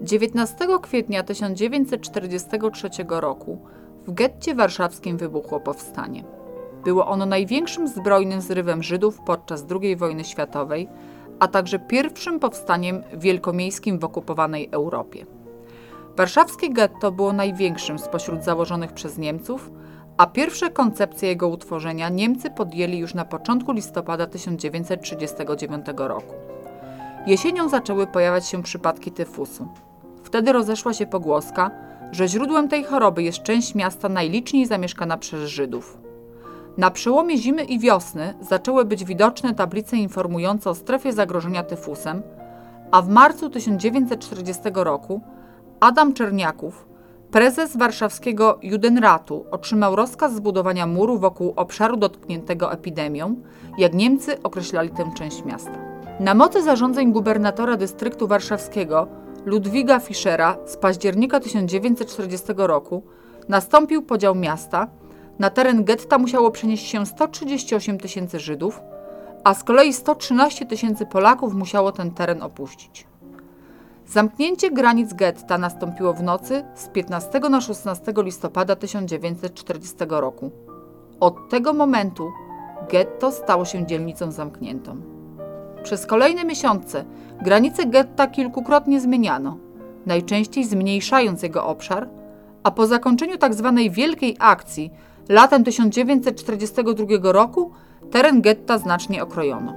19 kwietnia 1943 roku w getcie warszawskim wybuchło powstanie. Było ono największym zbrojnym zrywem Żydów podczas II wojny światowej, a także pierwszym powstaniem wielkomiejskim w okupowanej Europie. Warszawskie getto było największym spośród założonych przez Niemców, a pierwsze koncepcje jego utworzenia Niemcy podjęli już na początku listopada 1939 roku. Jesienią zaczęły pojawiać się przypadki tyfusu. Wtedy rozeszła się pogłoska, że źródłem tej choroby jest część miasta najliczniej zamieszkana przez Żydów. Na przełomie zimy i wiosny zaczęły być widoczne tablice informujące o strefie zagrożenia tyfusem, a w marcu 1940 roku Adam Czerniaków, prezes warszawskiego Judenratu, otrzymał rozkaz zbudowania muru wokół obszaru dotkniętego epidemią, jak Niemcy określali tę część miasta. Na mocy zarządzeń gubernatora dystryktu warszawskiego Ludwiga Fischera z października 1940 roku nastąpił podział miasta. Na teren getta musiało przenieść się 138 tysięcy Żydów, a z kolei 113 tysięcy Polaków musiało ten teren opuścić. Zamknięcie granic getta nastąpiło w nocy z 15 na 16 listopada 1940 roku. Od tego momentu getto stało się dzielnicą zamkniętą. Przez kolejne miesiące granice getta kilkukrotnie zmieniano, najczęściej zmniejszając jego obszar, a po zakończeniu tzw. Tak Wielkiej Akcji latem 1942 roku teren getta znacznie okrojono.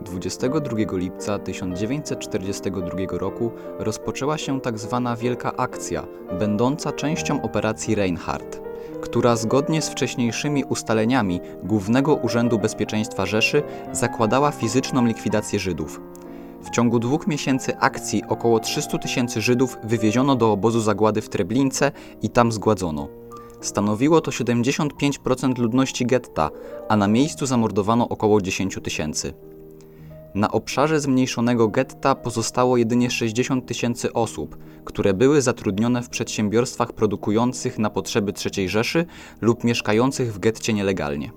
22 lipca 1942 roku rozpoczęła się tzw. Tak Wielka Akcja, będąca częścią operacji Reinhardt która zgodnie z wcześniejszymi ustaleniami Głównego Urzędu Bezpieczeństwa Rzeszy zakładała fizyczną likwidację Żydów. W ciągu dwóch miesięcy akcji około 300 tysięcy Żydów wywieziono do obozu zagłady w Treblince i tam zgładzono. Stanowiło to 75% ludności getta, a na miejscu zamordowano około 10 tysięcy. Na obszarze zmniejszonego getta pozostało jedynie 60 tysięcy osób, które były zatrudnione w przedsiębiorstwach produkujących na potrzeby III Rzeszy lub mieszkających w getcie nielegalnie.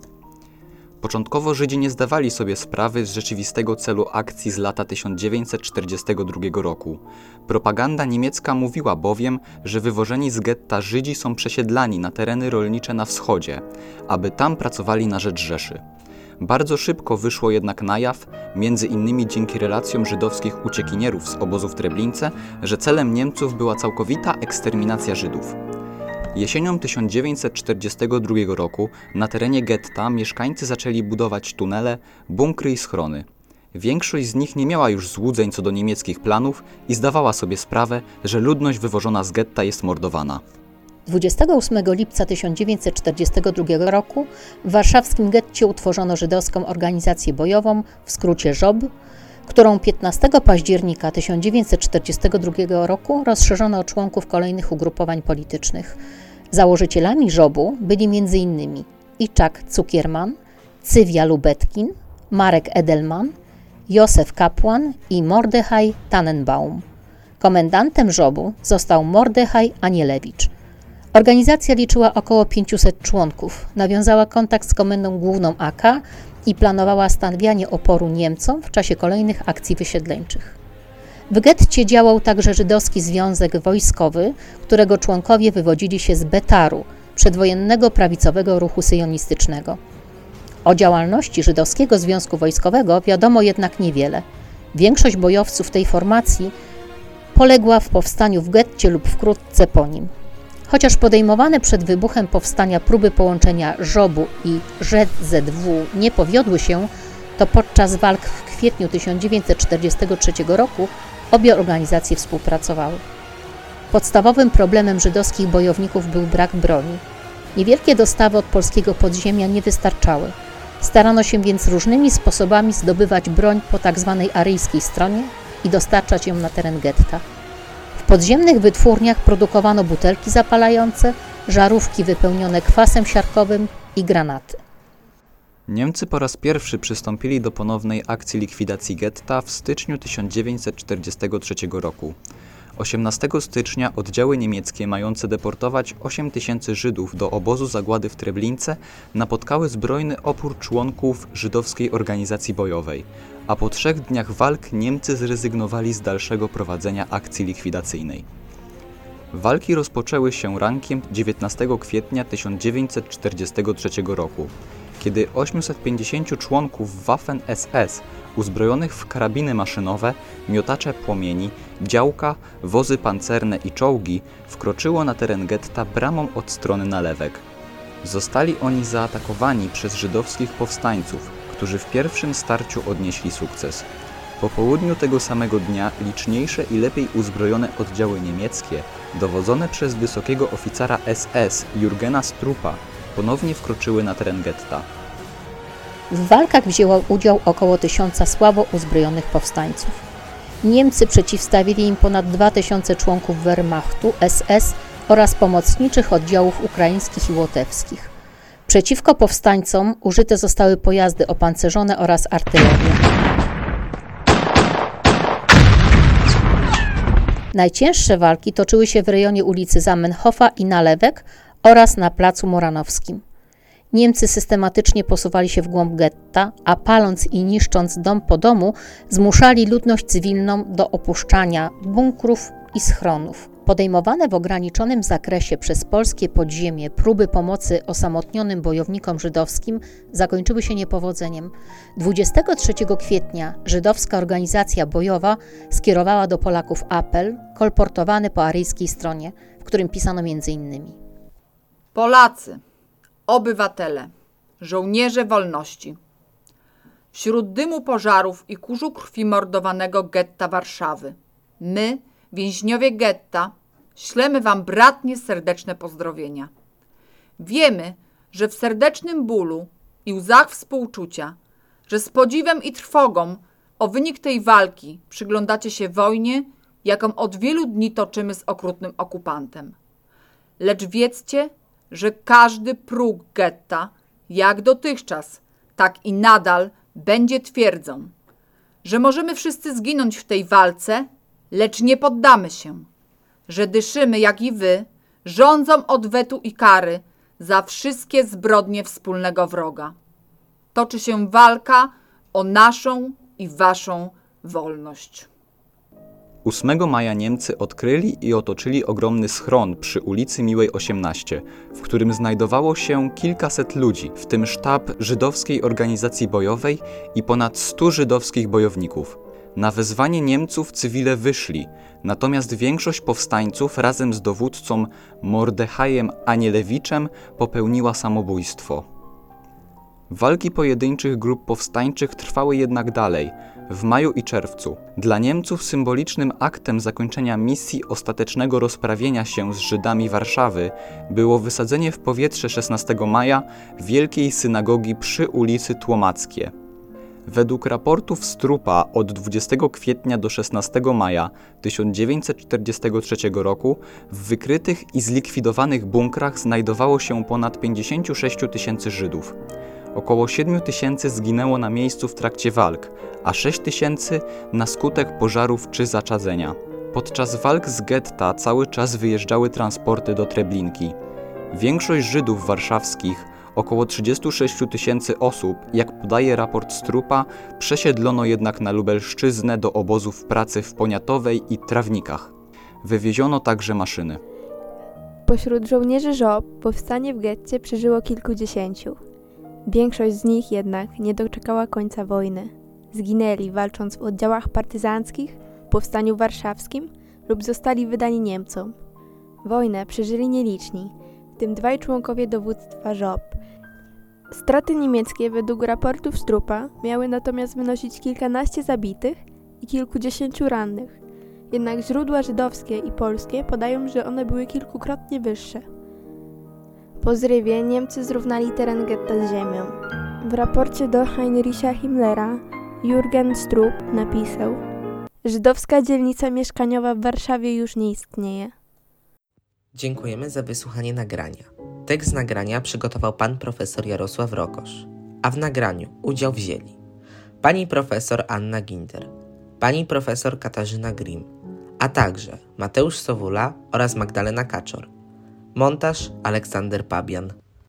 Początkowo Żydzi nie zdawali sobie sprawy z rzeczywistego celu akcji z lata 1942 roku. Propaganda niemiecka mówiła bowiem, że wywożeni z getta Żydzi są przesiedlani na tereny rolnicze na wschodzie, aby tam pracowali na rzecz Rzeszy. Bardzo szybko wyszło jednak na jaw, między innymi dzięki relacjom żydowskich uciekinierów z obozów Treblince, że celem Niemców była całkowita eksterminacja Żydów. Jesienią 1942 roku na terenie getta mieszkańcy zaczęli budować tunele, bunkry i schrony. Większość z nich nie miała już złudzeń co do niemieckich planów i zdawała sobie sprawę, że ludność wywożona z getta jest mordowana. 28 lipca 1942 roku w warszawskim getcie utworzono żydowską organizację bojową, w skrócie ŻOB, którą 15 października 1942 roku rozszerzono o członków kolejnych ugrupowań politycznych. Założycielami ŻOB-u byli m.in. Iczak Cukierman, Cywia Lubetkin, Marek Edelman, Józef Kapłan i Mordechaj Tannenbaum. Komendantem ŻOB-u został Mordechaj Anielewicz – Organizacja liczyła około 500 członków, nawiązała kontakt z Komendą Główną AK i planowała stawianie oporu Niemcom w czasie kolejnych akcji wysiedleńczych. W getcie działał także żydowski związek wojskowy, którego członkowie wywodzili się z Betaru, przedwojennego prawicowego ruchu syjonistycznego. O działalności żydowskiego związku wojskowego wiadomo jednak niewiele. Większość bojowców tej formacji poległa w powstaniu w getcie lub wkrótce po nim. Chociaż podejmowane przed wybuchem powstania próby połączenia ŻOB-u i ŻZW nie powiodły się, to podczas walk w kwietniu 1943 roku obie organizacje współpracowały. Podstawowym problemem żydowskich bojowników był brak broni. Niewielkie dostawy od polskiego podziemia nie wystarczały. Starano się więc różnymi sposobami zdobywać broń po tzw. Tak aryjskiej stronie i dostarczać ją na teren getta podziemnych wytwórniach produkowano butelki zapalające, żarówki wypełnione kwasem siarkowym i granaty. Niemcy po raz pierwszy przystąpili do ponownej akcji likwidacji getta w styczniu 1943 roku. 18 stycznia oddziały niemieckie mające deportować 8 tysięcy Żydów do obozu zagłady w Treblince napotkały zbrojny opór członków żydowskiej organizacji bojowej, a po trzech dniach walk Niemcy zrezygnowali z dalszego prowadzenia akcji likwidacyjnej. Walki rozpoczęły się rankiem 19 kwietnia 1943 roku, kiedy 850 członków Waffen SS uzbrojonych w karabiny maszynowe, miotacze płomieni, działka, wozy pancerne i czołgi wkroczyło na teren getta bramą od strony nalewek. Zostali oni zaatakowani przez żydowskich powstańców, którzy w pierwszym starciu odnieśli sukces. Po południu tego samego dnia liczniejsze i lepiej uzbrojone oddziały niemieckie, dowodzone przez wysokiego oficera SS Jurgena Strupa, ponownie wkroczyły na teren getta. W walkach wzięło udział około tysiąca słabo uzbrojonych powstańców. Niemcy przeciwstawili im ponad 2000 członków Wehrmachtu, SS oraz pomocniczych oddziałów ukraińskich i łotewskich. Przeciwko powstańcom użyte zostały pojazdy opancerzone oraz artyleria. Najcięższe walki toczyły się w rejonie ulicy Zamenhofa i Nalewek oraz na placu Moranowskim. Niemcy systematycznie posuwali się w głąb getta, a paląc i niszcząc dom po domu, zmuszali ludność cywilną do opuszczania bunkrów i schronów. Podejmowane w ograniczonym zakresie przez polskie podziemie próby pomocy osamotnionym bojownikom żydowskim zakończyły się niepowodzeniem. 23 kwietnia żydowska organizacja bojowa skierowała do Polaków apel kolportowany po aryjskiej stronie, w którym pisano m.in. Polacy, obywatele, żołnierze wolności. Wśród dymu pożarów i kurzu krwi mordowanego getta Warszawy, my, więźniowie getta, ślemy Wam bratnie serdeczne pozdrowienia. Wiemy, że w serdecznym bólu i łzach współczucia, że z podziwem i trwogą o wynik tej walki przyglądacie się wojnie, jaką od wielu dni toczymy z okrutnym okupantem. Lecz wiedzcie, że każdy próg getta, jak dotychczas, tak i nadal będzie twierdzą, że możemy wszyscy zginąć w tej walce, lecz nie poddamy się, że dyszymy, jak i wy, rządzą odwetu i kary za wszystkie zbrodnie wspólnego wroga. Toczy się walka o naszą i waszą wolność. 8 maja Niemcy odkryli i otoczyli ogromny schron przy ulicy Miłej 18, w którym znajdowało się kilkaset ludzi, w tym sztab żydowskiej organizacji bojowej i ponad 100 żydowskich bojowników. Na wezwanie Niemców cywile wyszli, natomiast większość powstańców razem z dowódcą Mordechajem Anielewiczem popełniła samobójstwo. Walki pojedynczych grup powstańczych trwały jednak dalej, w maju i czerwcu. Dla Niemców symbolicznym aktem zakończenia misji ostatecznego rozprawienia się z Żydami Warszawy było wysadzenie w powietrze 16 maja wielkiej synagogi przy ulicy Tłomackie. Według raportów Strupa od 20 kwietnia do 16 maja 1943 roku w wykrytych i zlikwidowanych bunkrach znajdowało się ponad 56 tysięcy Żydów. Około 7 tysięcy zginęło na miejscu w trakcie walk, a 6 tysięcy na skutek pożarów czy zaczadzenia. Podczas walk z getta cały czas wyjeżdżały transporty do Treblinki. Większość Żydów warszawskich, około 36 tysięcy osób, jak podaje raport Strupa, przesiedlono jednak na Lubelszczyznę do obozów pracy w Poniatowej i Trawnikach. Wywieziono także maszyny. Pośród żołnierzy ŻOB powstanie w getcie przeżyło kilkudziesięciu. Większość z nich jednak nie doczekała końca wojny. Zginęli walcząc w oddziałach partyzanckich, powstaniu warszawskim lub zostali wydani Niemcom. Wojnę przeżyli nieliczni, w tym dwaj członkowie dowództwa ŻOB. Straty niemieckie według raportów Strupa miały natomiast wynosić kilkanaście zabitych i kilkudziesięciu rannych. Jednak źródła żydowskie i polskie podają, że one były kilkukrotnie wyższe. Po zrywie Niemcy zrównali teren getta z ziemią. W raporcie do Heinricha Himmlera Jürgen Strup napisał Żydowska dzielnica mieszkaniowa w Warszawie już nie istnieje. Dziękujemy za wysłuchanie nagrania. Tekst nagrania przygotował pan profesor Jarosław Rokosz, a w nagraniu udział wzięli pani profesor Anna Ginder, pani profesor Katarzyna Grim, a także Mateusz Sowula oraz Magdalena Kaczor. Montaż Aleksander Pabian.